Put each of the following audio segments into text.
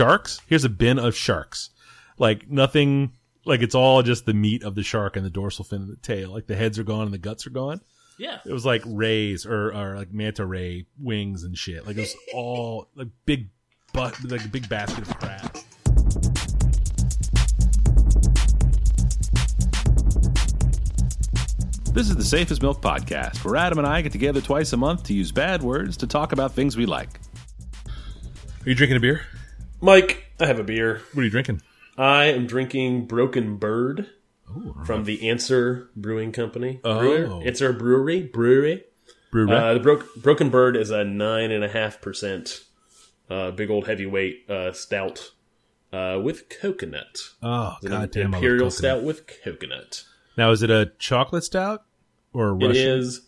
sharks. Here's a bin of sharks. Like nothing. Like it's all just the meat of the shark and the dorsal fin and the tail. Like the heads are gone and the guts are gone. Yeah. It was like rays or, or like manta ray wings and shit. Like it was all like big, but like a big basket of crap. This is the Safe as Milk Podcast, where Adam and I get together twice a month to use bad words to talk about things we like. Are you drinking a beer? Mike, I have a beer. What are you drinking? I am drinking Broken Bird from the Answer Brewing Company. Oh. Brewer. Answer Brewery. Brewery. Brew Uh, the Bro Broken Bird is a nine and a half percent, uh, big old heavyweight uh, stout uh, with coconut. oh, It's goddamn! imperial stout with coconut. Now, is it a chocolate stout or a It Russian? is.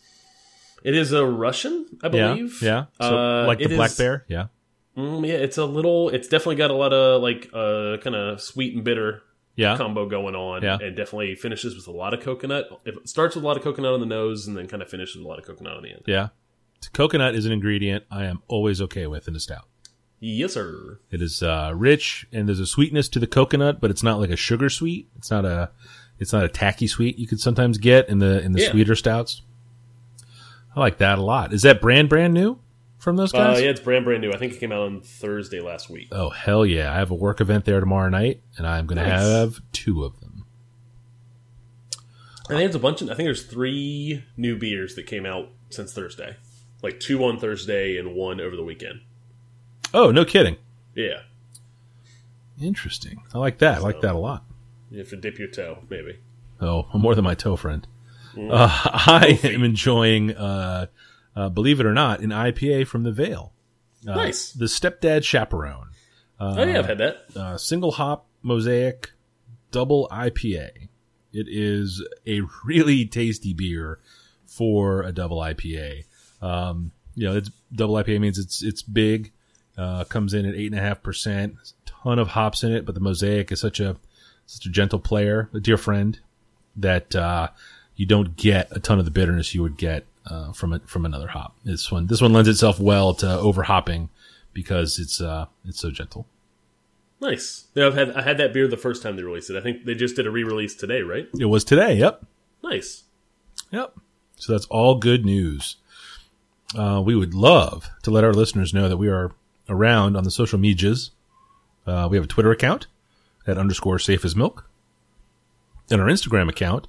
It is a Russian, I believe. yeah. So, Uh, like the black is- bear. Yeah. Mm, yeah, it's a little. It's definitely got a lot of like uh, kind of sweet and bitter Yeah. combo going on. Yeah. and definitely finishes with a lot of coconut. It starts with a lot of coconut on the nose, and then kind of finishes with a lot of coconut on the end. Yeah. Coconut is an ingredient I am always okay with in a stout. Yes, sir. It is uh, rich and there's a sweetness to the coconut, but it's not like a sugar sweet. It's not a it's not a tacky sweet you could sometimes get in the in the Yeah. sweeter stouts. I like that a lot. Is that brand brand new from those Uh, guys? yeah, it's brand brand new. I think it came out on Thursday last week. Oh hell yeah! I have a work event there tomorrow night, and I'm going to have two of them. I think there's a bunch. Of, I think there's three new beers that came out since Thursday, like two on Thursday and one over the weekend. Oh, no kidding. Yeah, Interesting. I like that. I like that a lot. you have to dip your toe, maybe. Oh, more than my toe friend. Mm. Uh, I am enjoying, uh, uh, believe it or not, an IPA from the Veil. Uh, Nice. The Stepdad Chaperone. oh yeah, I've had that. Uh, single hop mosaic double IPA. It is a really tasty beer for a double IPA. Um, you know, it's double IPA means it's it's big. Uh, comes in at eight and a half percent. Ton of hops in it, but the mosaic is such a such a gentle player, a dear friend, that uh, you don't get a ton of the bitterness you would get uh, from it from another hop. This one this one lends itself well to over hopping because it's uh it's so gentle. Nice. Yeah, I've had I had that beer the first time they released it. I think they just did a re-release today, right? It was today. Yep. Nice. Yep. So that's all good news. Uh, we would love to let our listeners know that we are around on the social medias. Uh, we have a Twitter account at underscore safe as milk and our Instagram account,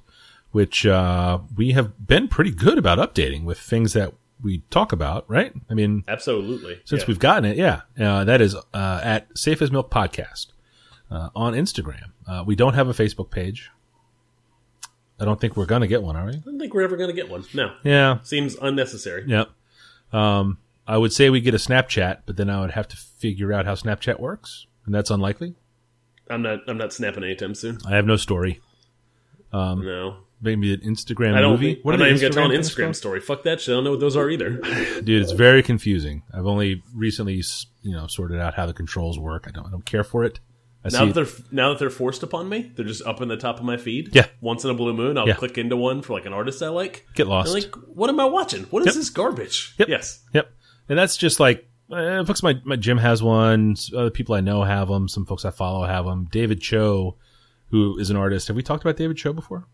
which, uh, we have been pretty good about updating with things that we talk about, right? I mean, Absolutely. since Yeah. we've gotten it, yeah, uh, that is uh, at Safe as Milk Podcast uh, on Instagram. Uh, we don't have a Facebook page. I don't think we're gonna get one, are we? I don't think we're ever going to get one. No. Yeah, Seems unnecessary. Yep. Um, I would say we get a Snapchat, but then I would have to figure out how Snapchat works, and that's unlikely. I'm not. I'm not snapping anytime soon. I have no story. no. Maybe an Instagram I don't. movie. I'm are not even going to tell an Instagram story. Fuck that shit. I don't know what those are either. Dude, it's very confusing. I've only recently, you know, sorted out how the controls work. I don't. I don't care for it. I now that they're now that they're forced upon me, they're just up in the top of my feed. Yeah. Once in a blue moon, I'll Yeah. click into one for like an artist I like. Get I'm lost. like, what am I watching? What is Yep. this garbage? Yep. Yes. Yep. And that's just like, uh, folks, my, my gym has one. Other people I know have them. Some folks I follow have them. David Choe, who is an artist. Have we talked about David Choe before?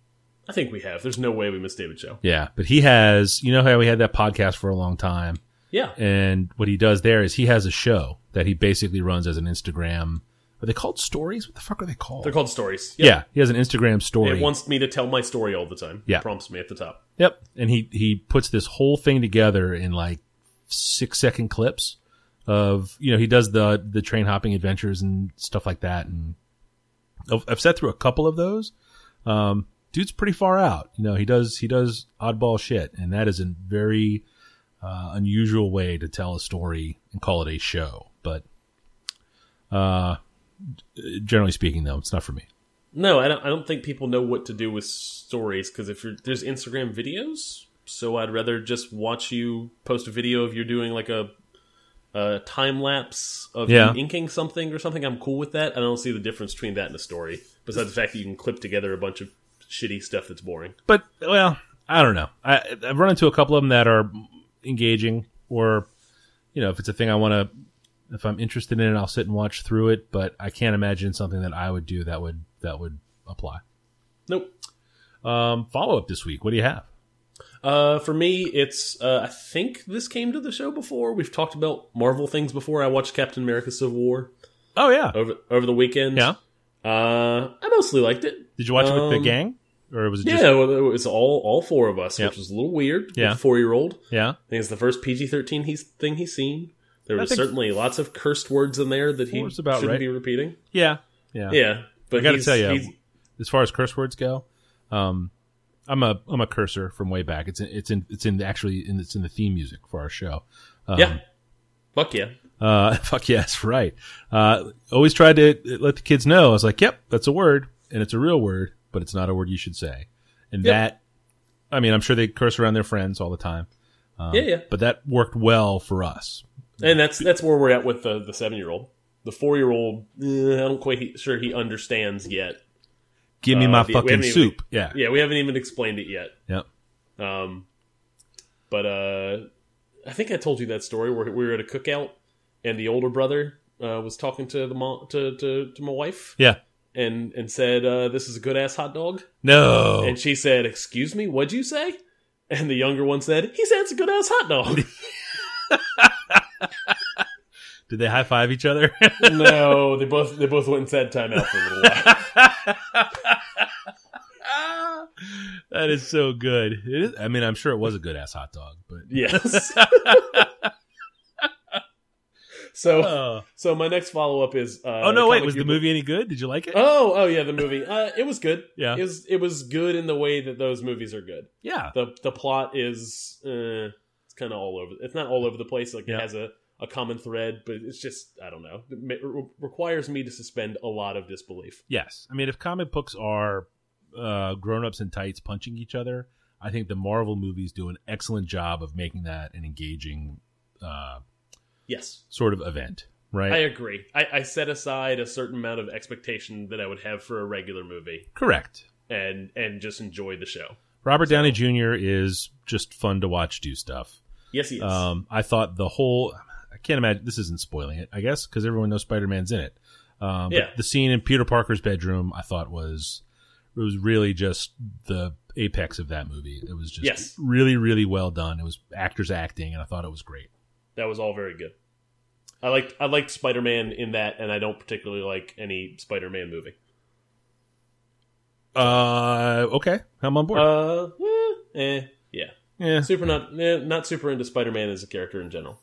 I think we have. There's no way we missed David Choe. Yeah. But he has, you know how we had that podcast for a long time. Yeah. And what he does there is he has a show that he basically runs as an Instagram. Are they called stories? What the fuck are they called? They're called stories. yeah. He has an Instagram story. It wants me to tell my story all the time. Yeah. It prompts me at the top. Yep. And he, he puts this whole thing together in like six second clips of, you know, he does the, the train hopping adventures and stuff like that. And I've, I've sat through a couple of those. Um, dude's pretty far out. You know, he does, he does oddball shit. And that is a very, uh, unusual way to tell a story and call it a show. But, uh, generally speaking though, it's not for me. No, I don't. I don't think people know what to do with stories because if you're, there's Instagram videos, so I'd rather just watch you post a video of you're doing like a, a time lapse of Yeah. you inking something or something. I'm cool with that. I don't see the difference between that and a story. Besides the fact that you can clip together a bunch of shitty stuff that's boring. but well, I don't know. I, I've run into a couple of them that are engaging, or you know, if it's a thing I want to If I'm interested in it, I'll sit and watch through it. But I can't imagine something that I would do that would that would apply. Nope. Um, follow up this week. What do you have? Uh, for me, it's uh, I think this came to the show before. We've talked about Marvel things before. I watched Captain America: Civil War Oh yeah, over over the weekend. yeah. Uh, I mostly liked it. Did you watch it with the Um, gang, or was it just Yeah, well, it was all all four of us, Yep. which was a little weird. Yeah. four year old. yeah? I think it's the first PG thirteen he's thing he's seen. There I was certainly lots of cursed words in there that he about shouldn't right. be repeating. Yeah, yeah. Yeah, but I got to tell you, as far as curse words go, um, I'm a I'm a cursor from way back. It's in, it's in it's in the, actually in, it's in the theme music for our show. Um, yeah, fuck yeah. Uh, fuck yes, right. Uh, always tried to let the kids know. I was like, yep, that's a word, and it's a real word, but it's not a word you should say. And Yep. that, I mean, I'm sure they curse around their friends all the time. Um, Yeah, yeah. But that worked well for us. And that's that's where we're at with the the seven year old. The four year old, eh, I don't quite sure he understands yet. Give me Uh, my the- fucking haven't even- soup. yeah. Yeah, we haven't even explained it yet. Yep. Um, but uh, I think I told you that story where we were at a cookout and the older brother uh, was talking to the mom to, to to my wife Yeah. And and said, uh, "This is a good ass hot dog." No. And she said, "Excuse me, what'd you say?" And the younger one said, "He said it's a good ass hot dog." Did they high five each other? no, they both they both went and sat timeout for a little while. that is so good. It is, I mean, I'm sure it was a good ass hot dog, but Yes. So Oh. so my next follow up is. Uh, oh no, wait, was the movie any good? Did you like it? Oh oh yeah, the movie. Uh, it was good. Yeah. it was it was good in the way that those movies are good. yeah. the The plot is uh, it's kind of all over. It's not all over the place. Like Yeah. it has a. A common thread, but it's just I don't know. It re- requires me to suspend a lot of disbelief. Yes. I mean, if comic books are uh, grown ups in tights punching each other, I think the Marvel movies do an excellent job of making that an engaging uh, Yes, sort of event, right? I agree. I, I set aside a certain amount of expectation that I would have for a regular movie, Correct. and and just enjoy the show. Robert Downey Jr. is just fun to watch do stuff. Yes, he is. Um, I thought the whole. I can't imagine this isn't spoiling it. I guess because everyone knows Spider Man's in it. Um, but Yeah. the scene in Peter Parker's bedroom, I thought was it was really just the apex of that movie. It was just Yes. really, really well done. It was actors acting, and I thought it was great. that was all very good. I liked I liked Spider Man in that, and I don't particularly like any Spider Man movie. Uh, okay, I'm on board. Uh, eh, eh, yeah, yeah, super not eh, not super into Spider Man as a character in general.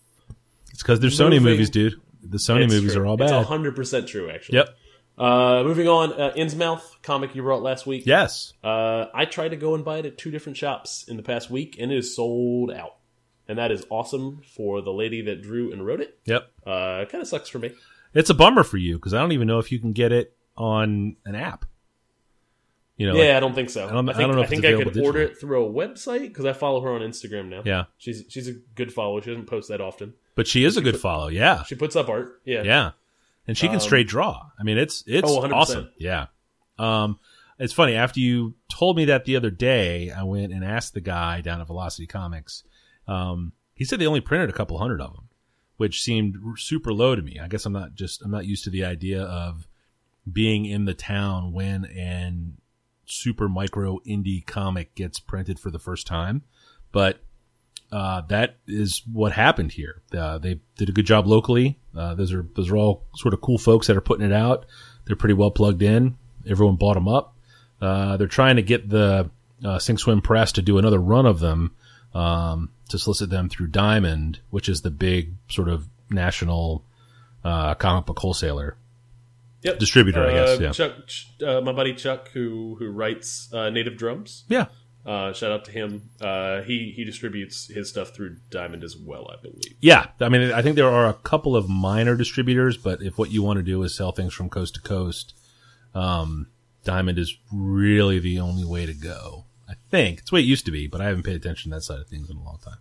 it's because they're Sony moving- movies, dude. The Sony movies true. are all It's bad. hundred percent true, actually. Yep. Uh, moving on, uh, Innsmouth comic you brought last week. Yes. Uh, I tried to go and buy it at two different shops in the past week, and it is sold out. And that is awesome for the lady that drew and wrote it. Yep. Uh, kind of sucks for me. It's a bummer for you because I don't even know if you can get it on an app. You know, yeah, like- I don't think so. I don't- I think, don't know if think I could available order it through a website because I follow her on Instagram now. yeah. she's she's a good follower. She doesn't post that often. But she is a good follow. Yeah. She puts up art. Yeah, Yeah. And she can Um, straight draw. I mean, it's it's Oh, awesome. Yeah. Um, it's funny. After you told me that the other day, I went and asked the guy down at Velocity Comics. Um, he said they only printed a couple hundred of them, which seemed super low to me. I guess I'm not just I'm not used to the idea of being in the town when an super micro indie comic gets printed for the first time, but uh, that is what happened here. Uh, they did a good job locally. Uh, those are those are all sort of cool folks that are putting it out. They're pretty well plugged in. Everyone bought them up. Uh, they're trying to get the uh, Sink Swim Press to do another run of them um, to solicit them through Diamond, which is the big sort of national uh, comic book wholesaler Yep. distributor, I guess. Uh, Yeah, Chuck, uh, my buddy Chuck, who who writes uh, Native Drums. yeah. Uh, shout out to him. Uh, he he distributes his stuff through Diamond as well, I believe. Yeah, I mean, I think there are a couple of minor distributors, but if what you want to do is sell things from coast to coast, um, Diamond is really the only way to go. I think it's the way it used to be, but I haven't paid attention to that side of things in a long time.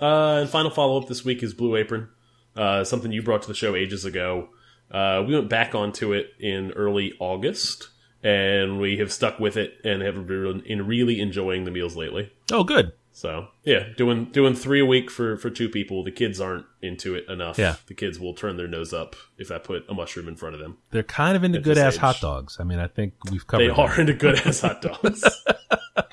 Uh, and final follow up this week is Blue Apron, uh, something you brought to the show ages ago. Uh, we went back onto it in early August, and we have stuck with it and have been in really enjoying the meals lately. Oh, good. So yeah, doing doing three a week for for two people. The kids aren't into it enough. Yeah. the kids will turn their nose up if I put a mushroom in front of them. They're kind of into good ass age. hot dogs. I mean, I think we've covered. They that. are into good ass hot dogs. but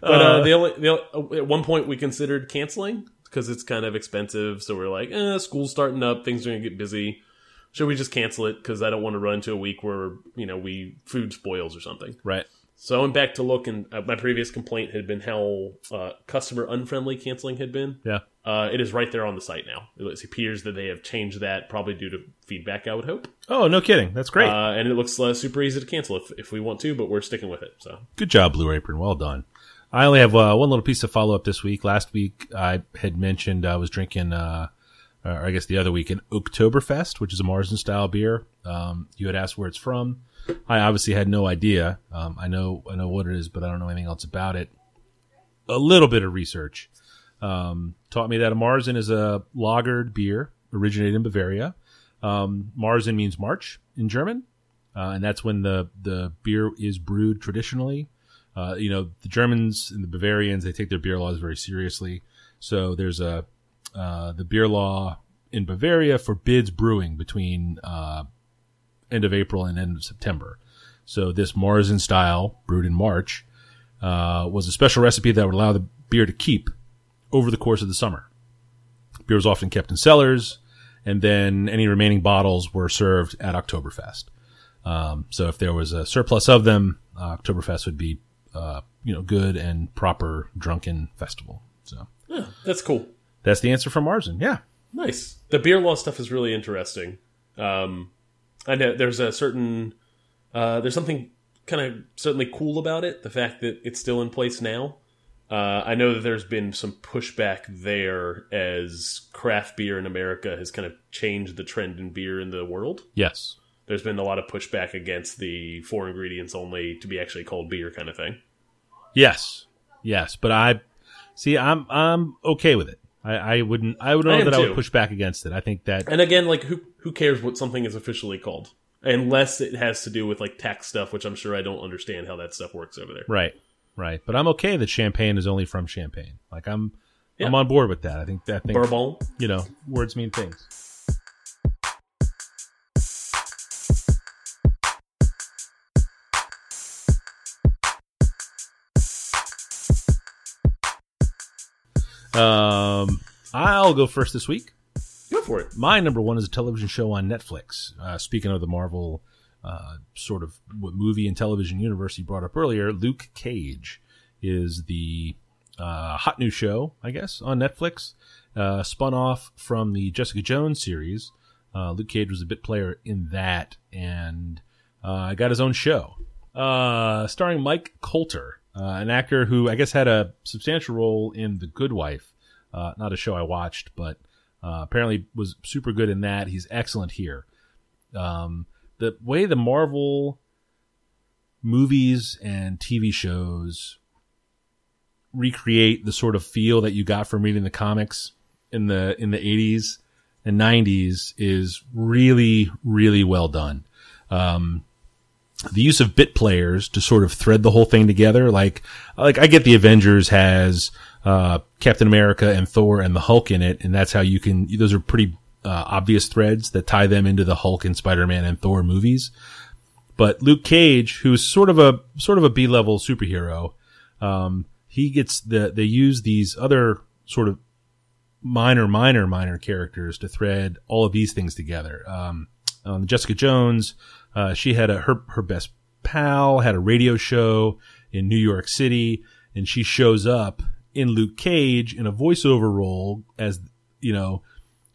uh, the only, the only, at one point we considered canceling because it's kind of expensive. So we're like, eh, school's starting up, things are gonna get busy. Should we just cancel it? Because I don't want to run into a week where you know we food spoils or something. Right. So I went back to look, and uh, my previous complaint had been how uh, customer unfriendly canceling had been. Yeah. Uh, it is right there on the site now. It appears that they have changed that, probably due to feedback. I would hope, Oh, no kidding. That's great. uh, and it looks uh, super easy to cancel if, if we want to, but we're sticking with it. So Good job, Blue Apron. Well done. I only have uh, one little piece of follow up this week. Last week, I had mentioned I was drinking, uh, or I guess the other week, an Oktoberfest, which is a Marzen style beer. Um, you had asked where it's from. I obviously had no idea. Um, I know I know what it is, but I don't know anything else about it. A little bit of research um, taught me that a Marzen is a lagered beer originated in Bavaria. Um, Marzen means March in German, uh, and that's when the the beer is brewed traditionally. Uh, you know, the Germans and the Bavarians they take their beer laws very seriously. So there's a uh, the beer law in Bavaria forbids brewing between uh, end of April and end of September. So this Marzen style, brewed in March, uh, was a special recipe that would allow the beer to keep over the course of the summer. Beer was often kept in cellars, and then any remaining bottles were served at Oktoberfest. Um, so if there was a surplus of them, uh, Oktoberfest would be, uh, you know, good and proper drunken festival. So yeah, that's cool. that's the answer from Marzen. Yeah. Nice. The beer law stuff is really interesting. Um, I know there's a certain uh, there's something kind of certainly cool about it. The fact that it's still in place now. Uh, I know that there's been some pushback there as craft beer in America has kind of changed the trend in beer in the world. Yes. There's been a lot of pushback against the four ingredients only to be actually called beer kind of thing. Yes. Yes. But I see. I'm I'm okay with it. I, I wouldn't. I would know am that I would push back against it. I think that And again, like who who cares what something is officially called? Unless it has to do with like tax stuff, which I'm sure I don't understand how that stuff works over there. right, right. But I'm okay that champagne is only from Champagne. Like I'm. Yeah. I'm on board with that. I think that thing, Bourbon. you know, words mean things. Um, I'll go first this week. For it. My number one is a television show on Netflix. Uh, speaking of the Marvel uh, sort of what movie and television universe you brought up earlier, Luke Cage is the uh, hot new show, I guess, on Netflix. Uh, spun off from the Jessica Jones series. Uh, Luke Cage was a bit player in that, and uh, got his own show, starring Mike Colter, an actor who I guess had a substantial role in The Good Wife. Not a show I watched, but uh, apparently was super good in that. He's excellent here. Um, the way the Marvel movies and TV shows recreate the sort of feel that you got from reading the comics in the in the 80s and 90s is really really well done. Um, the use of bit players to sort of thread the whole thing together, like like I get the Avengers has uh, Captain America and Thor and the Hulk in it, and that's how you can. Those are pretty uh, obvious threads that tie them into the Hulk and Spider Man and Thor movies. But Luke Cage, who's sort of a sort of a B level superhero, um, he gets the they use these other sort of minor, minor, minor characters to thread all of these things together. Um, um, Jessica Jones, uh, she had a her her best pal had a radio show in New York City, and she shows up in Luke Cage in a voiceover role as you know.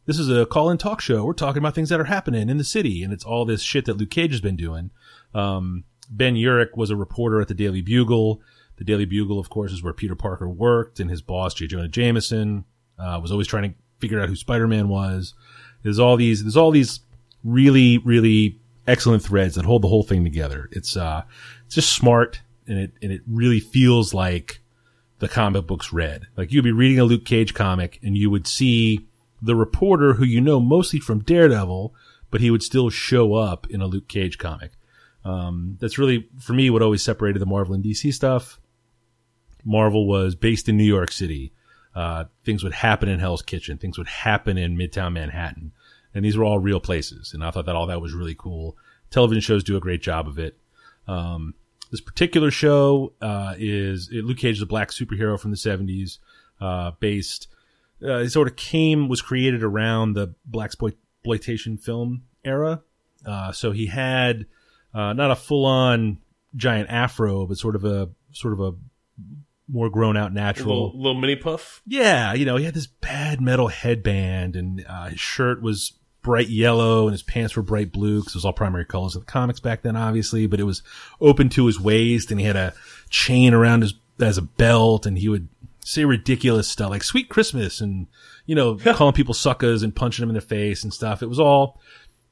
This is a call-in talk show. We're talking about things that are happening in the city, and it's all this shit that Luke Cage has been doing. Um, ben Urich was a reporter at the Daily Bugle. The Daily Bugle, of course, is where Peter Parker worked, and his boss, J. Jonah Jameson, uh, was always trying to figure out who Spider-Man was. There's all these, there's all these really, really excellent threads that hold the whole thing together. It's, uh, it's just smart, and it, and it really feels like the comic books read. Like you'd be reading a Luke Cage comic, and you would see the reporter who you know mostly from Daredevil, but he would still show up in a Luke Cage comic. Um, that's really, for me, what always separated the Marvel and DC stuff. Marvel was based in New York City. Uh, things would happen in Hell's Kitchen. Things would happen in Midtown Manhattan, and these were all real places. And I thought that all that was really cool. Television shows do a great job of it. Um, this particular show uh, is Luke Cage is a black superhero from the '70s, uh, based. Uh, it sort of came was created around the black exploitation film era. Uh, so he had uh, not a full on giant afro, but sort of a sort of a more grown out natural little, little, mini puff. Yeah, you know, he had this bad metal headband, and uh, his shirt was bright yellow, and his pants were bright blue because it was all primary colors of the comics back then, obviously. But it was open to his waist, and he had a chain around his as a belt, and he would say ridiculous stuff like "Sweet Christmas" and you know, calling people suckers and punching them in the face and stuff. It was all,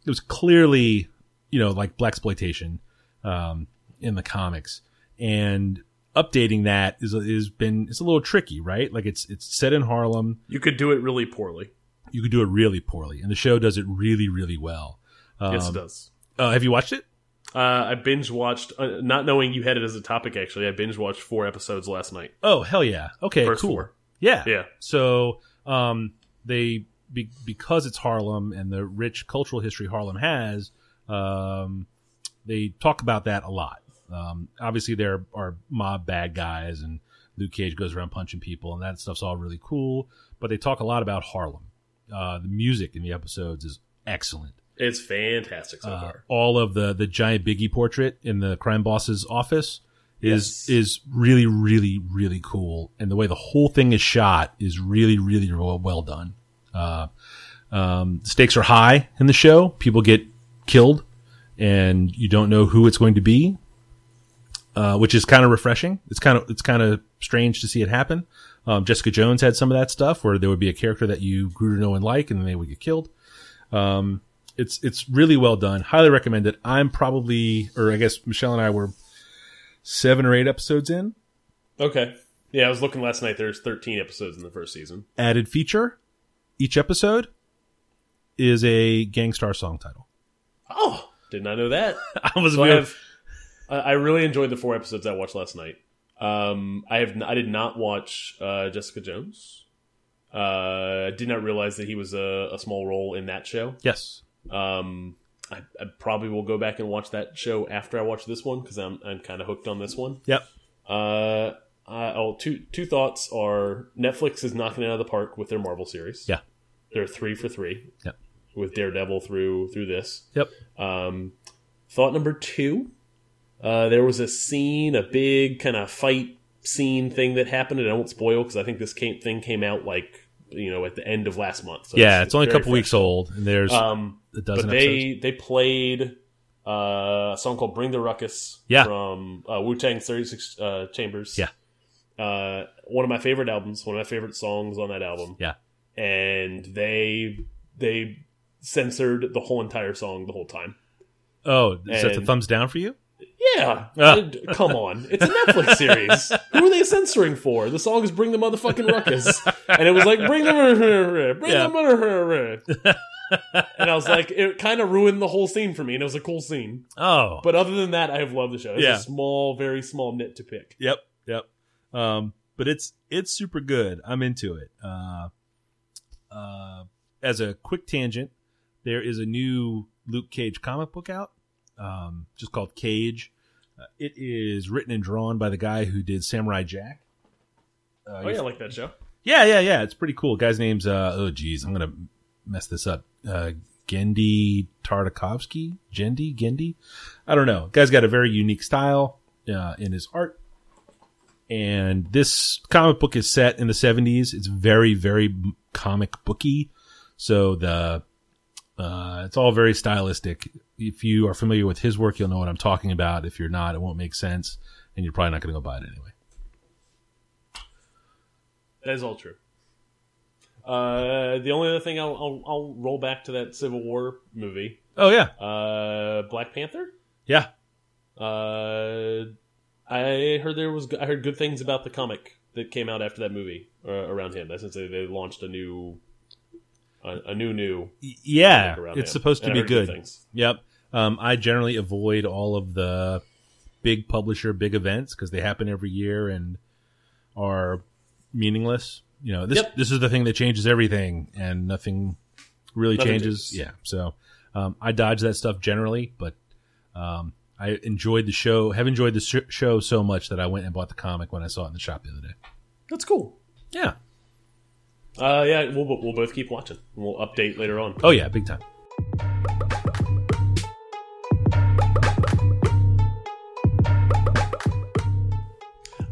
it was clearly, you know, like black exploitation um, in the comics, and updating that is is been it's a little tricky, right? Like it's it's set in Harlem. You could do it really poorly. You could do it really poorly, and the show does it really, really well. Um, yes, it does. Uh, have you watched it? Uh, I binge watched, uh, not knowing you had it as a topic. Actually, I binge watched four episodes last night. Oh hell yeah! Okay, First cool. Four. Yeah, yeah. So um, they be, because it's Harlem and the rich cultural history Harlem has, um, they talk about that a lot. Um, obviously, there are mob bad guys, and Luke Cage goes around punching people, and that stuff's all really cool. But they talk a lot about Harlem. Uh, the music in the episodes is excellent. It's fantastic so uh, far. All of the the giant Biggie portrait in the crime boss's office is yes. is really really really cool, and the way the whole thing is shot is really really well, well done. Uh, um, stakes are high in the show. People get killed, and you don't know who it's going to be, uh, which is kind of refreshing. It's kind of it's kind of strange to see it happen. Um, Jessica Jones had some of that stuff where there would be a character that you grew to know and like, and then they would get killed. Um, it's it's really well done. Highly recommend it. I'm probably, or I guess Michelle and I were seven or eight episodes in. Okay. Yeah, I was looking last night. There's 13 episodes in the first season. Added feature: each episode is a Gang Starr song title. Oh, did not know that. I was. So I, have, I really enjoyed the four episodes I watched last night. Um, I have. I did not watch uh, Jessica Jones. Uh, I did not realize that he was a, a small role in that show. Yes. Um, I, I, probably will go back and watch that show after I watch this one because I'm I'm kind of hooked on this one. Yep. Uh, I, oh, two two thoughts are Netflix is knocking it out of the park with their Marvel series. Yeah. They're three for three. Yep. With Daredevil through through this. Yep. Um, thought number two, uh, there was a scene, a big kind of fight scene thing that happened, and I won't spoil because I think this came, thing came out like you know at the end of last month. So yeah, it's, it's only a couple fresh. weeks old, and there's um, a dozen. But they episodes. they played uh, a song called "Bring the Ruckus" yeah. from uh, Wu Tang Thirty Six uh, Chambers. Yeah, uh, one of my favorite albums, one of my favorite songs on that album. Yeah, and they they censored the whole entire song the whole time. Oh, is that the thumbs down for you? Yeah. Uh. Come on. It's a Netflix series. Who are they censoring for? The song is Bring the Motherfucking Ruckus. And it was like, Bring the Bring yeah. the And I was like, it kind of ruined the whole scene for me, and it was a cool scene. Oh. But other than that, I have loved the show. It's yeah. a small, very small nit to pick. Yep. Yep. Um, but it's it's super good. I'm into it. Uh, uh, as a quick tangent, there is a new Luke Cage comic book out um, just called Cage. Uh, it is written and drawn by the guy who did Samurai Jack. Uh, oh yeah, I like that show. Yeah, yeah, yeah. It's pretty cool. Guy's name's uh, oh geez, I'm gonna mess this up. Uh, Genndy Tartakovsky, Gendy, Genndy. I don't know. Guy's got a very unique style uh, in his art. And this comic book is set in the 70s. It's very, very comic booky. So the uh, it's all very stylistic. If you are familiar with his work, you'll know what I'm talking about. If you're not, it won't make sense, and you're probably not going to go buy it anyway. That is all true. Uh, the only other thing I'll, I'll, I'll roll back to that Civil War movie. Oh yeah, uh, Black Panther. Yeah. Uh, I heard there was I heard good things about the comic that came out after that movie uh, around him. Since they, they launched a new a, a new new. Yeah, it's supposed to be good. good yep. Um, I generally avoid all of the big publisher, big events because they happen every year, and are meaningless. You know, this Yep. this is the thing that changes everything, and nothing really Nothing changes. changes. Yeah, so um, I dodge that stuff generally, but um, I enjoyed the show. Have enjoyed the sh- show so much that I went and bought the comic when I saw it in the shop the other day. That's cool. Yeah. Uh, yeah, we'll we'll both keep watching. We'll update later on. Oh yeah, big time.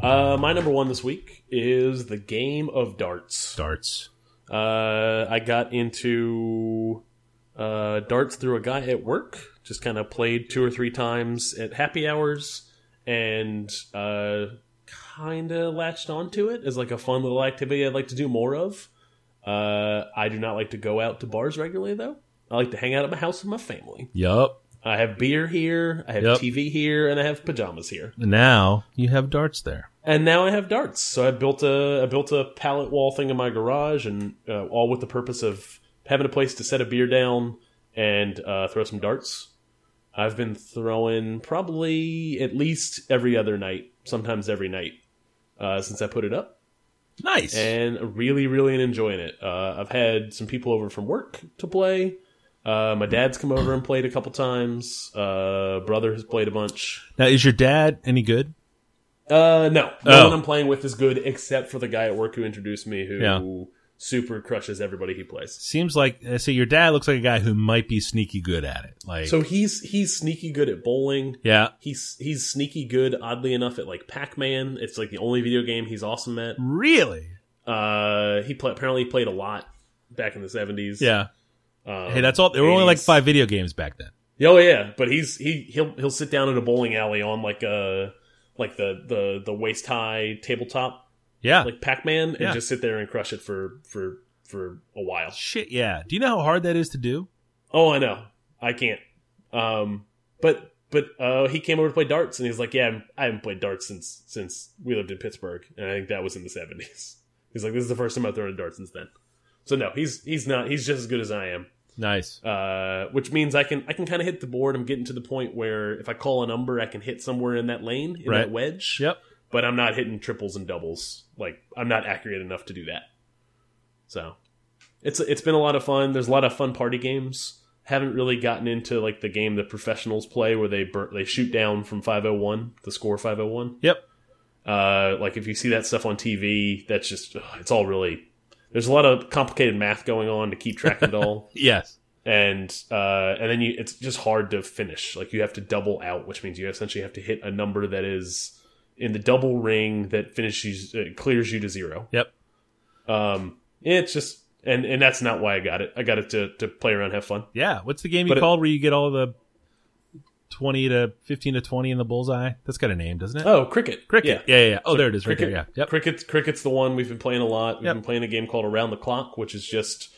Uh, my number one this week is the game of darts. Darts. Uh, I got into uh, darts through a guy at work. Just kind of played two or three times at happy hours, and uh, kind of latched onto it as like a fun little activity I'd like to do more of. Uh, I do not like to go out to bars regularly, though. I like to hang out at my house with my family. Yup. I have beer here, I have Yep. TV here, and I have pajamas here. Now you have darts there. And now I have darts. So I built a I built a pallet wall thing in my garage, and uh, all with the purpose of having a place to set a beer down and uh, throw some darts. I've been throwing probably at least every other night, sometimes every night, uh, since I put it up, Nice. and really, really enjoying it. Uh, I've had some people over from work to play. Uh, my dad's come over and played a couple times. Uh, brother has played a bunch. now, is your dad any good? Uh, no, no Oh. one I'm playing with is good except for the guy at work who introduced me, who Yeah. Super crushes everybody he plays. Seems like I see your dad looks like a guy who might be sneaky good at it. Like, So he's he's sneaky good at bowling. yeah, He's he's sneaky good, oddly enough, at like Pac Man. It's like the only video game he's awesome at. really, Uh, he play, apparently played a lot back in the seventies. yeah. Um, Hey, that's all. There were only like five video games back then. Oh yeah, but he's he he'll he'll sit down in a bowling alley on like a like the the the waist high tabletop Yeah, like Pac Man and Yeah. just sit there and crush it for for for a while. shit. Yeah. Do you know how hard that is to do? Oh, I know. I can't. Um, but but uh, he came over to play darts, and he's like, "Yeah, I'm- I haven't played darts since since we lived in Pittsburgh, and I think that was in the '70s." He's like, "This is the first time I've thrown a dart since then." So no, he's he's not. He's just as good as I am. Nice. Uh, which means I can I can kind of hit the board. I'm getting to the point where if I call a number, I can hit somewhere in that lane in Right. that wedge. Yep. But I'm not hitting triples and doubles. Like I'm not accurate enough to do that. So it's it's been a lot of fun. There's a lot of fun party games. Haven't really gotten into like the game that professionals play where they burn, they shoot down from 501 the score 501. Yep. Uh, like if you see that stuff on TV, that's just ugh, it's all really. There's a lot of complicated math going on to keep track of it all Yes. and uh, and then you it's just hard to finish. Like you have to double out, which means you essentially have to hit a number that is in the double ring that finishes uh, clears you to zero. Yep. Um, it's just and and that's not why I got it. I got it to to play around, have fun. Yeah. What's the game you But it- called where you get all the twenty to fifteen to twenty in the bullseye? That's got a name, doesn't it? Oh, cricket, Cricket. Yeah. Yeah. Yeah. yeah. Oh, there it is, right Cricket, there. Yeah. Yep. Cricket, cricket's the one we've been playing a lot. We've Yep. been playing a game called Around the Clock, which is just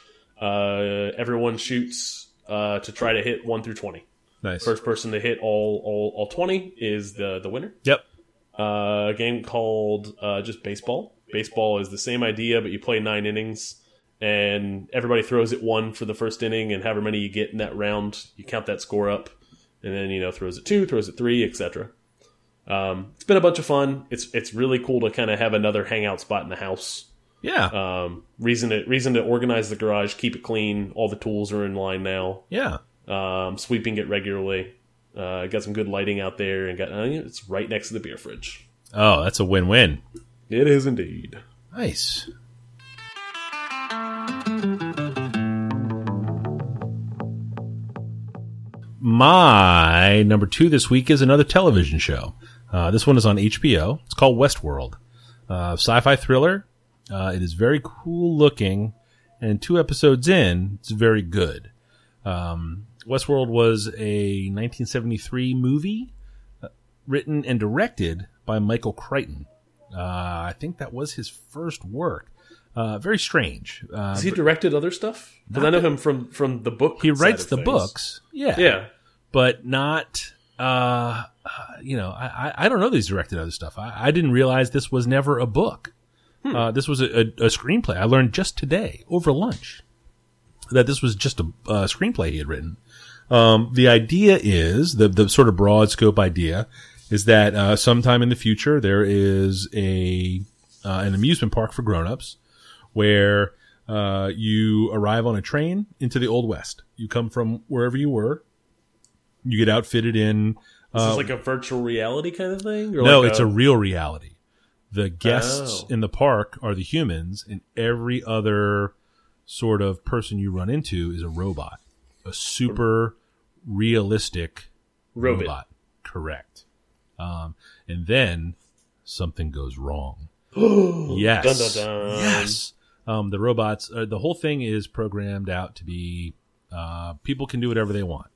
uh, everyone shoots uh, to try to hit one through twenty. Nice. First person to hit all all, all twenty is the the winner. Yep. Uh, a game called uh, just baseball. Baseball is the same idea, but you play nine innings, and everybody throws it one for the first inning, and however many you get in that round, you count that score up, and then you know throws it two, throws it three, etc. Um, it's been a bunch of fun. It's it's really cool to kind of have another hangout spot in the house. Yeah. Um, reason to reason to organize the garage, keep it clean. All the tools are in line now. yeah. Um, sweeping it regularly. Uh, got some good lighting out there, and got uh, it's right next to the beer fridge. Oh, that's a win-win. It is indeed. Nice. My number two this week is another television show. Uh, this one is on HBO. It's called Westworld. Uh, sci-fi thriller. Uh, it is very cool looking, and two episodes in, it's very good. Um, Westworld was a 1973 movie uh, written and directed by Michael Crichton. Uh, I think that was his first work. Uh, very strange. Uh, Has he directed other stuff? Because I know him from from the book. he writes the things. books, yeah, Yeah, but not. Uh, you know, I, I- I don't know that he's directed other stuff. I, I didn't realize this was never a book. Hmm. Uh, this was a, a, a screenplay. I learned just today over lunch that this was just a, a screenplay he had written. Um, the idea is the the sort of broad scope idea is that uh, sometime in the future there is a uh, an amusement park for grown-ups where uh, you arrive on a train into the old west. You come from wherever you were. You get outfitted in. Is Uh, this like a virtual reality kind of thing? Or no, like it's a real reality. The guests Oh. in the park are the humans, and every other sort of person you run into is a robot, a super realistic robot. robot. Correct. Um, and then something goes wrong. yes. Dun, dun, dun. Yes. Um, the robots, uh, the whole thing is programmed out to be uh, people can do whatever they want.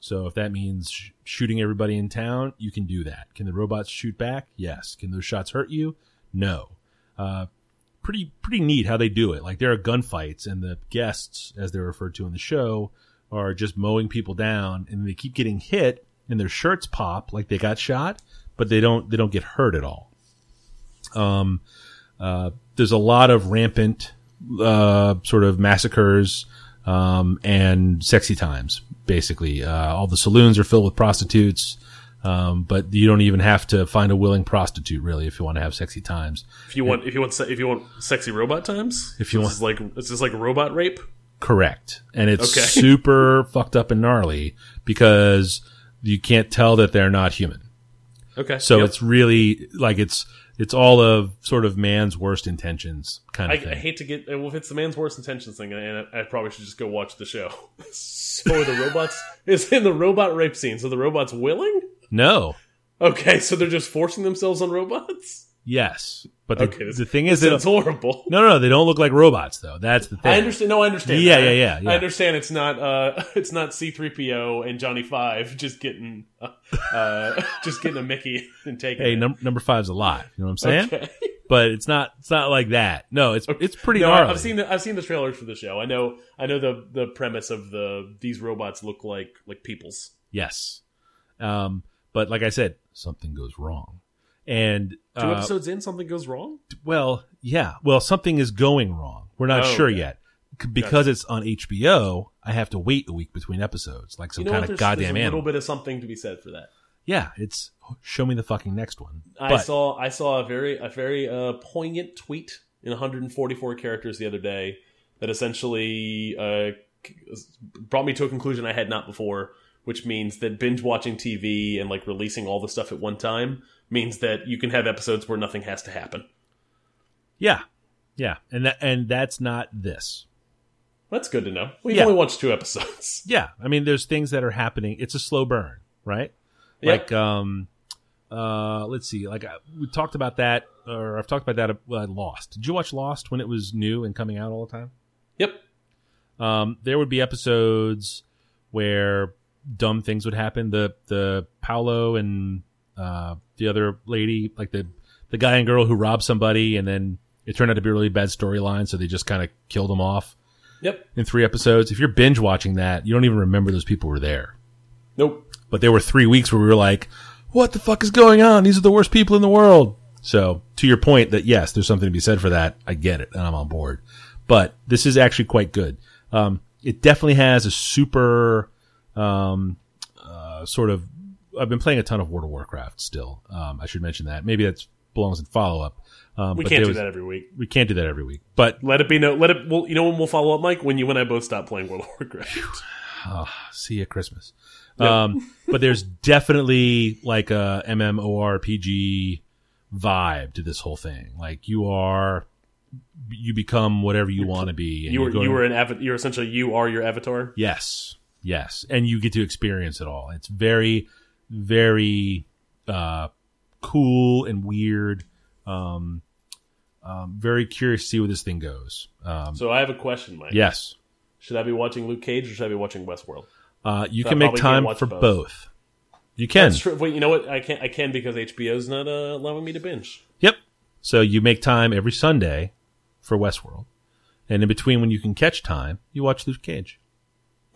So if that means sh- shooting everybody in town, you can do that. Can the robots shoot back? Yes. Can those shots hurt you? No. Uh, pretty pretty neat how they do it. Like there are gunfights, and the guests, as they're referred to in the show, are just mowing people down, and they keep getting hit, and their shirts pop like they got shot, but they don't they don't get hurt at all. Um, uh, there's a lot of rampant uh, sort of massacres um, and sexy times. Basically, uh, all the saloons are filled with prostitutes. Um, but you don't even have to find a willing prostitute really if you want to have sexy times. If you want, if you want, if you want sexy robot times, If you this want- is like this is like robot rape. Correct. And it's Okay. super fucked up and gnarly because you can't tell that they're not human. Okay, So Yep. it's really like it's it's all of sort of man's worst intentions kind I, of I thing. hate to get well if it's the man's worst intentions thing, and I, I probably should just go watch the show. so the robots is in the robot rape scene. So the robots willing? no. Okay, so they're just forcing themselves on robots. Yes. But the, Okay, the thing is It's horrible. no, no, no, they don't look like robots though. That's the thing. I understand. No, I understand. Yeah, yeah, yeah, yeah. I understand. It's not. Uh, it's not C three PO and Johnny Five just getting, uh, uh, just getting a Mickey and taking. Hey, it. num- number five's alive. You know what I'm saying? Okay. But it's not. It's not like that. No, it's it's pretty No, gnarly. I've seen the I've seen the trailers for the show. I know I know the the premise of the these robots look like like people's. Yes. Um, but like I said, something goes wrong. And Two uh, episodes in, something goes wrong. well, yeah. Well, something is going wrong. We're not Oh, sure okay. yet. Because it's on HBO, I have to wait a week between episodes, like some You know kind what? of There's, there's goddamn a little bit of something to be said for that. Yeah, it's show me the fucking next one. I But- saw I saw a very a very uh, poignant tweet in 144 characters the other day that essentially uh, brought me to a conclusion I had not before, which means that binge watching TV and like releasing all the stuff at one time means that you can have episodes where nothing has to happen. Yeah, yeah, and that and that's not this. That's good to know. We've Yeah. only watched two episodes. Yeah, I mean, there's things that are happening. It's a slow burn, right? Yeah. Like, um, uh, let's see. Like uh, we talked about that, or I've talked about that. Uh, Lost. Did you watch Lost when it was new and coming out all the time? Yep. Um, there would be episodes where dumb things would happen. The the Paulo and uh, the other lady, like the the guy and girl who robbed somebody, and then it turned out to be a really bad storyline, so they just kind of killed them off Yep. in three episodes. If you're binge watching that, you don't even remember those people were there. Nope. But there were three weeks where we were like, "What the fuck is going on? These are the worst people in the world." So, to your point, that yes, there's something to be said for that. I get it, and I'm on board. But this is actually quite good. Um, it definitely has a super um, uh, sort of. I've been playing a ton of World of Warcraft still. Um, I should mention that. Maybe that belongs in follow up. Um, We can't do was- that every week. We can't do that every week. But Let it be no. Let it. Well, you know when we'll follow up, Mike? When you and I both stop playing World of Warcraft. see you at Christmas. Um, but there's definitely like a MMORPG vibe to this whole thing. Like you are, you become whatever you want to be. and you were you're going- you were an You're essentially you are your avatar. yes, yes, and you get to experience it all. It's very, very uh, cool and weird. Um, um, very curious to see where this thing goes. Um, So I have a question, Mike. yes, Should I be watching Luke Cage or should I be watching Westworld? uh, you So I can make time for both. both. You can. Wait, you know what? I can't. I can because HBO's not uh, allowing me to binge. Yep. So you make time every Sunday for Westworld, and in between when you can catch time, you watch Luke Cage.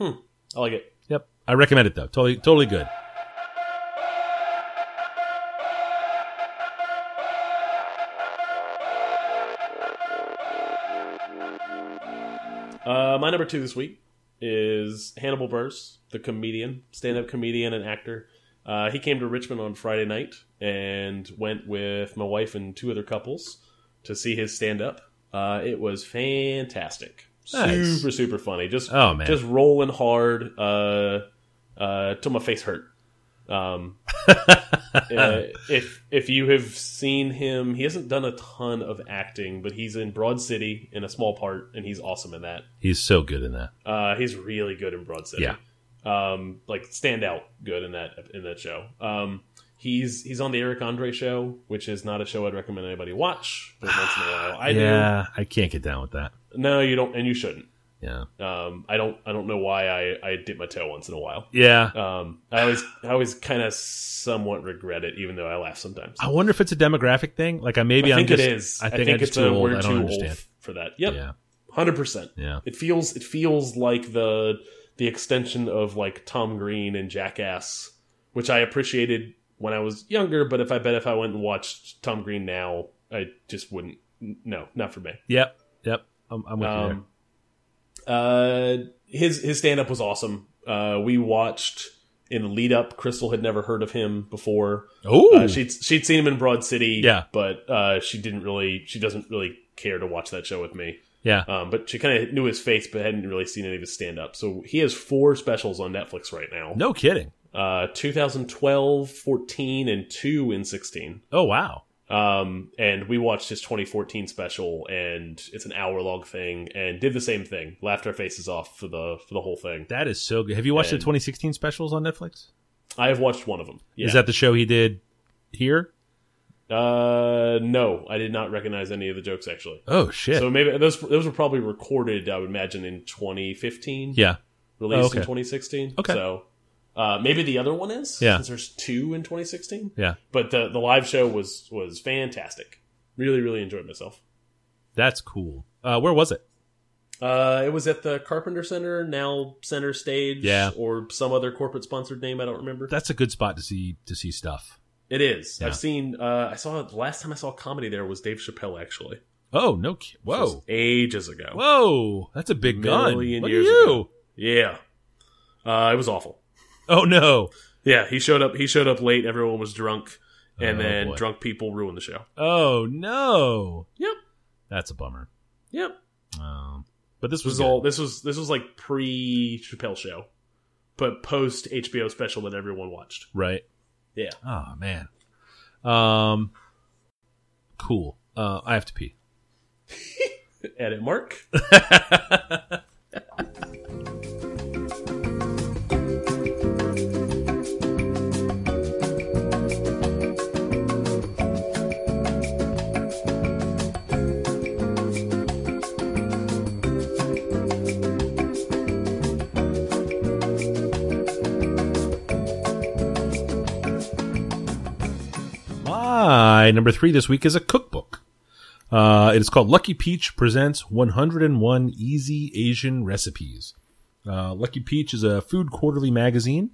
Hmm. I like it. Yep. I recommend it though. Totally, totally good. Uh, my number two this week is Hannibal Buress, the comedian, stand-up comedian and actor. Uh, he came to Richmond on Friday night and went with my wife and two other couples to see his stand up. Uh, it was fantastic, Nice. super super funny. Just Oh, man. just rolling hard uh, uh, till my face hurt. Um, uh, if if you have seen him, he hasn't done a ton of acting, but he's in Broad City in a small part, and he's awesome in that. He's so good in that. Uh, he's really good in Broad City. Yeah. Um, like stand out good in that in that show. Um, he's he's on the Eric Andre show, which is not a show I'd recommend anybody watch, but once in a while I yeah, I can't get down with that. No, you don't, and you shouldn't. Yeah. Um, I don't I don't know why I I dip my toe once in a while. Yeah. Um, I always I always kind of somewhat regret it, even though I laugh sometimes. I wonder if it's a demographic thing. Like I maybe I think I'm just, it is. I think, I am it's too a old. I too don't old understand. for that. Yep, Yeah. hundred percent. Yeah. It feels it feels like the the extension of like Tom Green and Jackass, which I appreciated when I was younger. But if I bet if I went and watched Tom Green now, I just wouldn't. No, not for me. Yep. Yep. I'm, I'm with you there. Uh, his his stand up was awesome. Uh, we watched in the lead up. Crystal had never heard of him before. Oh, Uh, she'd she'd seen him in Broad City, Yeah. but uh, she didn't really she doesn't really care to watch that show with me. yeah. Um, but she kind of knew his face, but hadn't really seen any of his stand up. So he has four specials on Netflix right now. No kidding. Uh, 2012, 14, and two in 16. Oh wow. Um, and we watched his 2014 special, and it's an hour long thing, and did the same thing. Laughed our faces off for the for the whole thing. That is so good. Have you watched And- the 2016 specials on Netflix? I have watched one of them. Yeah. Is that the show he did here? Uh, no, I did not recognize any of the jokes actually. Oh shit. So maybe those those were probably recorded. I would imagine in 2015. yeah. released Oh, okay. in 2016. Okay. So uh, maybe the other one is. Yeah. Since there's two in 2016. Yeah. But the the live show was was fantastic. Really, really enjoyed myself. That's cool. Uh, where was it? Uh, it was at the Carpenter Center, now Center Stage, Yeah. or some other corporate sponsored name. I don't remember. That's a good spot to see to see stuff. It is. Yeah. I've seen. Uh, I saw the last time I saw comedy there was Dave Chappelle actually. Oh no! Whoa! ages ago. Whoa! That's a big gun. Million Look years at you. ago. Yeah. Uh, it was awful. Oh no! Yeah, he showed up. He showed up late. Everyone was drunk, and Oh, then boy. drunk people ruined the show. Oh no! Yep. That's a bummer. Yep. Um, but this was, was all. This was this was like pre Chappelle show, but post HBO special that everyone watched. right. Yeah. Oh man. Um. Cool. Uh, I have to pee. Edit Mark. My number three this week is a cookbook. Uh, it is called Lucky Peach Presents 101 Easy Asian Recipes. Uh, Lucky Peach is a food quarterly magazine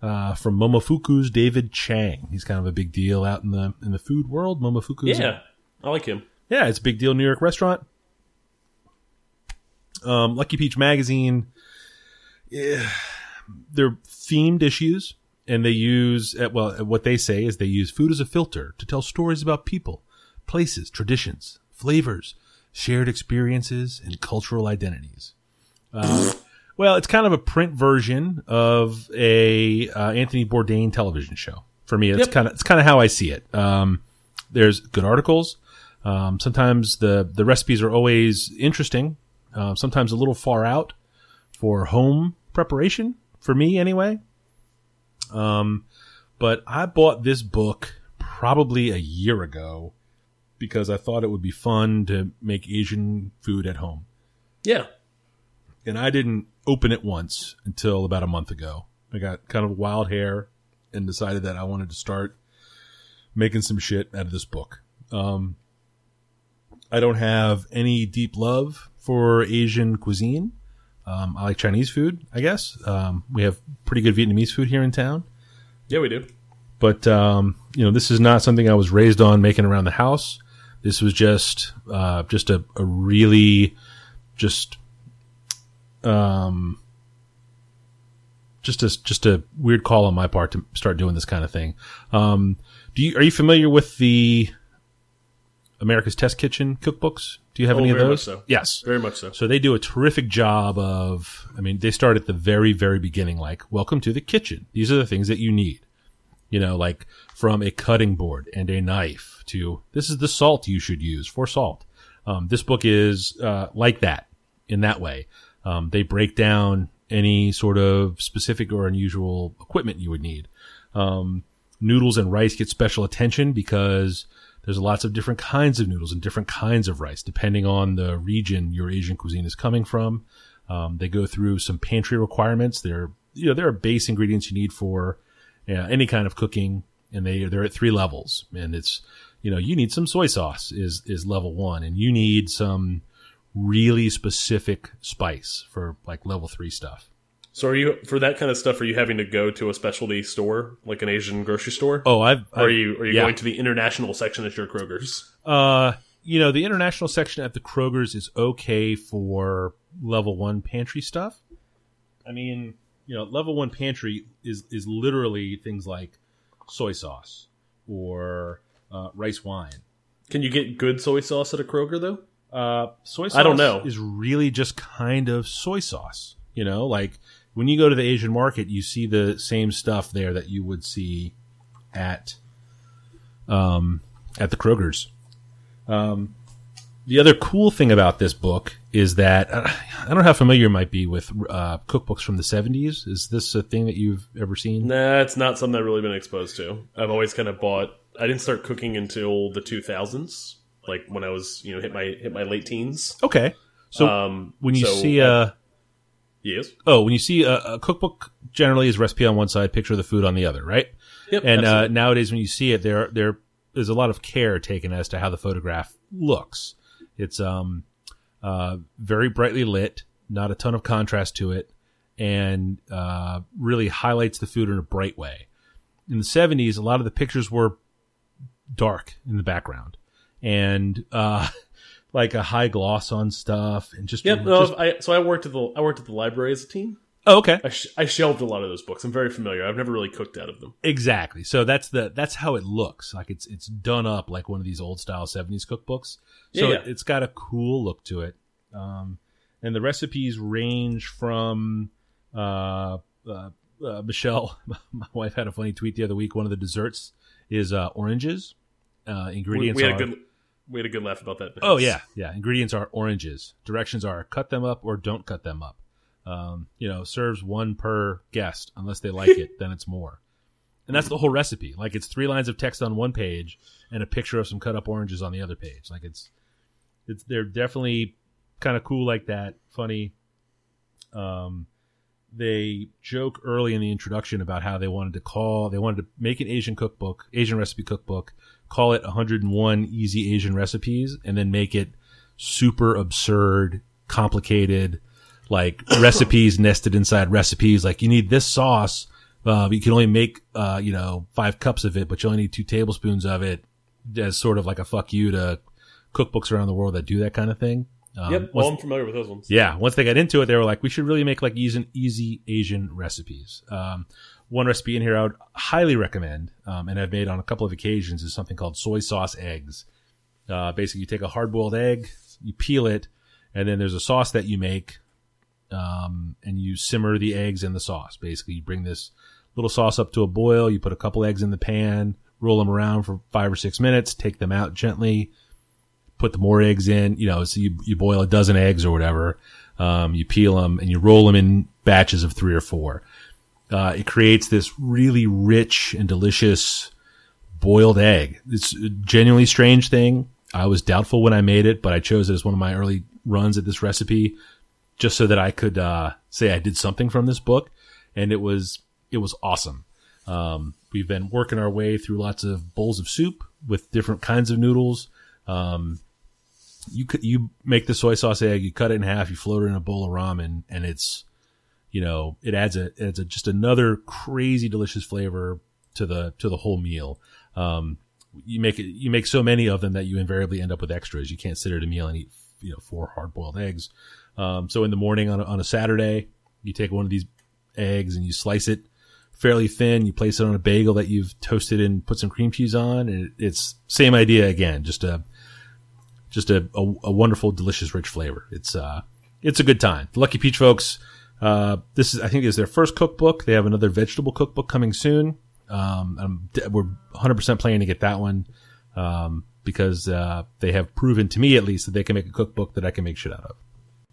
uh, from Momofuku's David Chang. He's kind of a big deal out in the in the food world. Momofuku's Yeah, I like him. yeah, it's a big deal. New York restaurant. Um, Lucky Peach magazine. Yeah, they're themed issues, and they use uh, well. What they say is they use food as a filter to tell stories about people, places, traditions, flavors, shared experiences, and cultural identities. Uh, well, it's kind of a print version of a uh, Anthony Bourdain television show. For me, it's Yep. kind of it's kind of how I see it. Um, there's good articles. Um, sometimes the the recipes are always interesting. Uh, sometimes a little far out for home preparation for me anyway. Um, but I bought this book probably a year ago because I thought it would be fun to make Asian food at home. Yeah, And I didn't open it once until about a month ago. I got kind of wild hair and decided that I wanted to start making some shit out of this book. Um, I don't have any deep love for Asian cuisine. Um, I like Chinese food, I guess. Um, we have pretty good Vietnamese food here in town. yeah, we do. But, um, you know, this is not something I was raised on making around the house. This was just, uh, just a, a really, just, um, just a, just a weird call on my part to start doing this kind of thing. Um, do you, are you familiar with the, America's Test Kitchen cookbooks? Do you have Oh, any of very those? much so. Yes. Very much so. So they do a terrific job of, I mean, they start at the very, very beginning, like, welcome to the kitchen. These are the things that you need. You know, like from a cutting board and a knife to this is the salt you should use for salt. Um, this book is uh, like that in that way. Um, they break down any sort of specific or unusual equipment you would need. Um, noodles and rice get special attention because there's lots of different kinds of noodles and different kinds of rice depending on the region your Asian cuisine is coming from. Um, they go through some pantry requirements. There, you know, there are base ingredients you need for yeah, any kind of cooking, and they they're at three levels. And it's you know you need some soy sauce is is level one, and you need some really specific spice for like level three stuff. So are you for that kind of stuff? Are you having to go to a specialty store, like an Asian grocery store? Oh, I've, or are you are you yeah. going to the international section at your Kroger's? Uh, you know, the international section at the Kroger's is okay for level one pantry stuff. I mean, you know, level one pantry is is literally things like soy sauce or uh, rice wine. Can you get good soy sauce at a Kroger though? Uh, soy sauce I don't know. is really just kind of soy sauce. You know, like when you go to the Asian market, you see the same stuff there that you would see at um, at the Kroger's. Um, the other cool thing about this book is that uh, I don't know how familiar you might be with uh, cookbooks from the 70s. Is this a thing that you've ever seen? Nah, it's not something I've really been exposed to. I've always kind of bought. I didn't start cooking until the 2000s, like when I was you know hit my hit my late teens. Okay. So um, when you so see a yes, oh, when you see a, a cookbook, generally is recipe on one side, picture of the food on the other, right? yep, and uh, nowadays when you see it there there there's a lot of care taken as to how the photograph looks. It's um uh very brightly lit not a ton of contrast to it and uh really highlights the food in a bright way. In the 70s a lot of the pictures were dark in the background. And uh like a high gloss on stuff and just, Yep. No, just- I, so I worked at the I worked at the library as a teen. oh, okay I, sh I shelved a lot of those books. I'm very familiar. I've never really cooked out of them. Exactly. So that's the that's how it looks. Like it's it's done up like one of these old style seventies cookbooks. So Yeah, it, it's got a cool look to it. Um, and the recipes range from uh, uh, uh, Michelle, my wife had a funny tweet the other week. One of the desserts is uh, oranges. Uh, We, ingredients we had a good we had a good laugh about that. oh yeah yeah ingredients are oranges. Directions are cut them up or don't cut them up. Um, you know, serves one per guest unless they like it, then it's more. And that's the whole recipe. Like it's three lines of text on one page and a picture of some cut up oranges on the other page. Like it's it's they're definitely kind of cool like that, funny. Um they joke early in the introduction about how they wanted to call they wanted to make an Asian cookbook, Asian recipe cookbook, call it 101 easy Asian recipes and then make it super absurd, complicated, like recipes nested inside recipes. Like you need this sauce. Uh, you can only make, uh, you know, five cups of it, but you only need two tablespoons of it as sort of like a fuck you to cookbooks around the world that do that kind of thing. Um, Yep. once- Well, I'm familiar with those ones. yeah, once they got into it, they were like, we should really make like easy, easy Asian recipes. Um, one recipe in here I would highly recommend, um, and I've made on a couple of occasions, is something called soy sauce eggs. Uh, basically, you take a hard boiled egg, you peel it, and then there's a sauce that you make, um, and you simmer the eggs in the sauce. Basically, you bring this little sauce up to a boil, you put a couple eggs in the pan, roll them around for five or six minutes, take them out gently, put the more eggs in, you know, so you, you boil a dozen eggs or whatever. Um, you peel them and you roll them in batches of three or four. Uh, it creates this really rich and delicious boiled egg. It's a genuinely strange thing. I was doubtful when I made it, but I chose it as one of my early runs at this recipe just so that I could, uh, say I did something from this book. And it was, it was awesome. Um, we've been working our way through lots of bowls of soup with different kinds of noodles. Um, you could, you make the soy sauce egg, you cut it in half, you float it in a bowl of ramen, and it's, you know, it adds a, adds a, just another crazy delicious flavor to the, to the whole meal. Um, you make it, you make so many of them that you invariably end up with extras. You can't sit at a meal and eat, you know, four hard boiled eggs. Um, so in the morning on a, on a Saturday, you take one of these eggs and you slice it fairly thin. You place it on a bagel that you've toasted and put some cream cheese on, and it, it's same idea again. Just a just a, a, a wonderful, delicious, rich flavor. It's uh, it's a good time. The Lucky Peach folks, uh, this is I think is their first cookbook. They have another vegetable cookbook coming soon. Um, I'm, we're 100 percent planning to get that one um, because uh, they have proven to me at least that they can make a cookbook that I can make shit out of.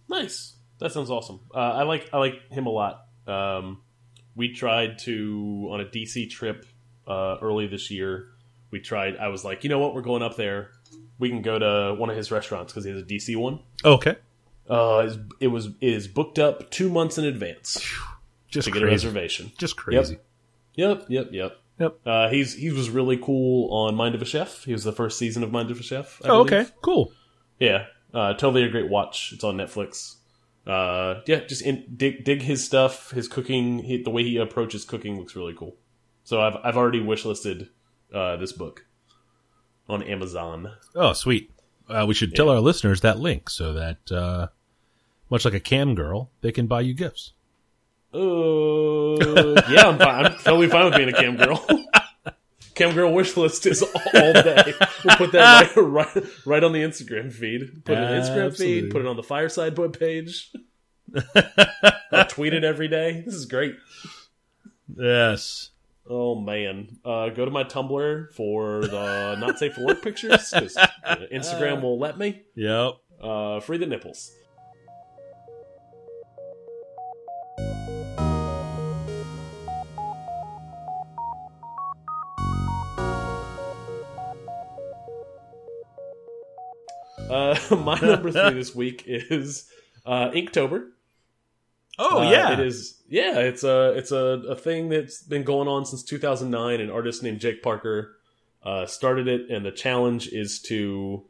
Nice. That sounds awesome. Uh, I like I like him a lot. Um, we tried to on a DC trip uh, early this year. We tried. I was like, you know what? We're going up there. We can go to one of his restaurants because he has a DC one. Okay. Uh, it was it is booked up two months in advance Just to crazy. get a reservation. Just crazy. Yep, yep, yep. Yep. Uh, he's he was really cool on Mind of a Chef. He was the first season of Mind of a Chef. I Oh, believe. okay. Cool. Yeah, uh, totally a great watch. It's on Netflix. Uh, yeah, just in, dig dig his stuff. His cooking, he, the way he approaches cooking looks really cool. So I've I've already wishlisted uh, this book on Amazon. Oh, sweet. Uh, we should tell our listeners that link so that, uh, much like a cam girl, they can buy you gifts. Uh, yeah, I'm, fine. I'm totally fine with being a cam girl. cam girl wish list is all day. We'll put that right, right, right on the Instagram feed. Put it on the Instagram Absolutely. feed. Put it on the Fireside web page. I tweet it every day. This is great. Yes. Oh man, uh, go to my Tumblr for the not safe for work pictures. 'cause, uh, Instagram will let me. Yep. Uh, free the nipples. Uh, my number three this week is uh, Inktober. Oh, Uh, yeah. it is. Yeah, it's a it's a, a thing that's been going on since 2009. An artist named Jake Parker uh, started it, and the challenge is to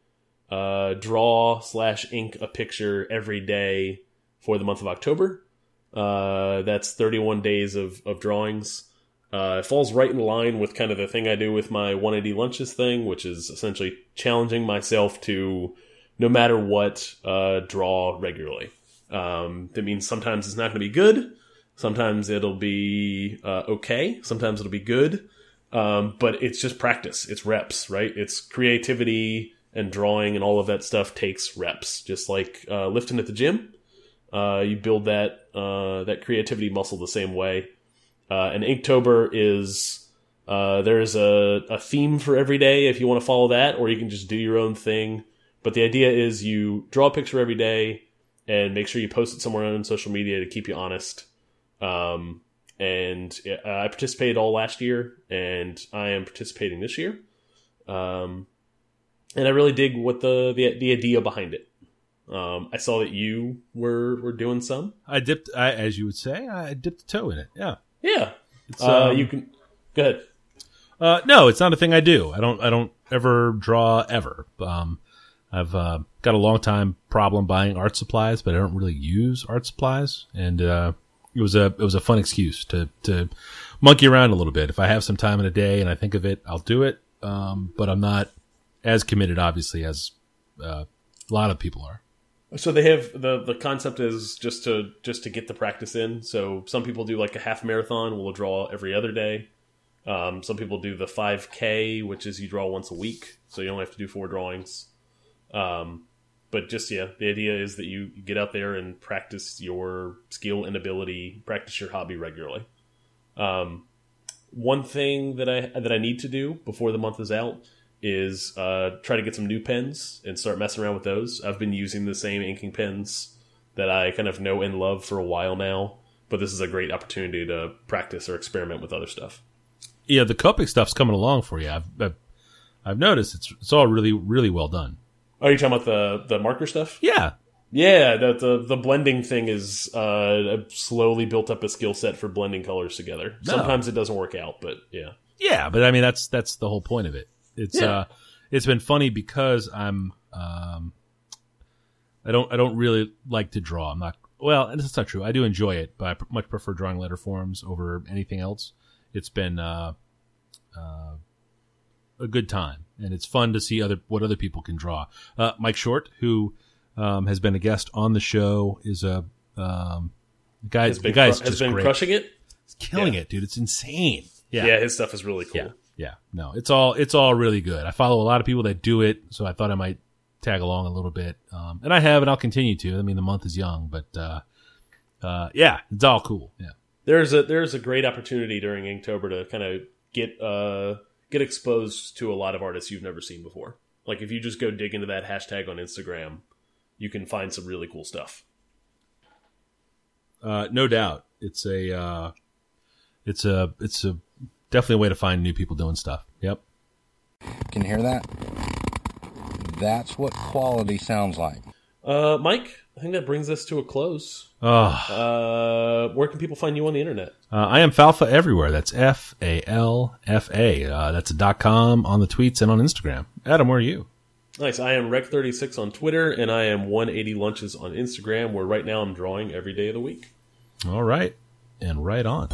uh, draw slash ink a picture every day for the month of October. Uh, that's 31 days of of drawings. Uh, it falls right in line with kind of the thing I do with my 180 lunches thing, which is essentially challenging myself to, no matter what, uh, draw regularly. Um, that means sometimes it's not going to be good. Sometimes it'll be uh, okay. Sometimes it'll be good. Um, but it's just practice. It's reps, right? It's creativity and drawing and all of that stuff takes reps. Just like uh, lifting at the gym, uh, you build that uh, that creativity muscle the same way. Uh, and Inktober is there's a, a theme for every day if you want to follow that, or you can just do your own thing. But the idea is you draw a picture every day and make sure you post it somewhere on social media to keep you honest. Um, and uh, I participated all last year, and I am participating this year. Um, and I really dig what the the, the idea behind it. Um, I saw that you were were doing some. I dipped, I, as you would say, I dipped a toe in it. Yeah. Yeah, It's, uh, um, you can go ahead. Uh, no, it's not a thing I do. I don't. I don't ever draw ever. Um, I've uh, got a long time problem buying art supplies, but I don't really use art supplies, and uh, it was a it was a fun excuse to to monkey around a little bit. If I have some time in a day and I think of it, I'll do it. Um, but I'm not as committed, obviously, as uh, a lot of people are. So they have the the concept is just to just to get the practice in. So some people do like a half marathon, will draw every other day. Um, some people do the 5K, which is you draw once a week, so you only have to do four drawings. Um, but just yeah, the idea is that you get out there and practice your skill and ability, practice your hobby regularly. Um, one thing that I that I need to do before the month is out is uh, try to get some new pens and start messing around with those. I've been using the same inking pens that I kind of know and love for a while now, but this is a great opportunity to practice or experiment with other stuff. Yeah, the Copic stuff's coming along for you. I've I've, I've noticed it's it's all really really well done. Are you talking about the the marker stuff? Yeah, Yeah, the the, the blending thing is uh, slowly built up a skill set for blending colors together. No. Sometimes it doesn't work out, but yeah. Yeah, but I mean that's that's the whole point of it. It's Yeah. uh it's been funny because I'm um I don't I don't really like to draw. I'm not well, and that's not true. I do enjoy it, but I pr- much prefer drawing letter forms over anything else. It's been uh uh a good time and it's fun to see other what other people can draw. Uh Mike Short who um has been a guest on the show is a um guy Has the cru- has been great. crushing it. He's killing Yeah. it, dude. It's insane. Yeah. Yeah. his stuff is really cool. Yeah, yeah. No, it's all it's all really good. I follow a lot of people that do it, so I thought I might tag along a little bit. Um, and I have, and I'll continue to. I mean, the month is young, but uh, uh, yeah, it's all cool. Yeah. There's a there's a great opportunity during Inktober to kind of get uh get exposed to a lot of artists you've never seen before. Like if you just go dig into that hashtag on Instagram, you can find some really cool stuff. Uh, no doubt, it's a uh, it's a it's a definitely a way to find new people doing stuff. Yep. Can you hear that? That's what quality sounds like. Uh, Mike, I think that brings us to a close. Oh, Uh, where can people find you on the internet? uh, I am Falfa everywhere. That's F A L F A. Uh, that's a dot com on the tweets and on Instagram. Adam, where are you? Nice. I am Rec36 on Twitter, and I am 180 Lunches on Instagram, where right now I'm drawing every day of the week. All right, and right on.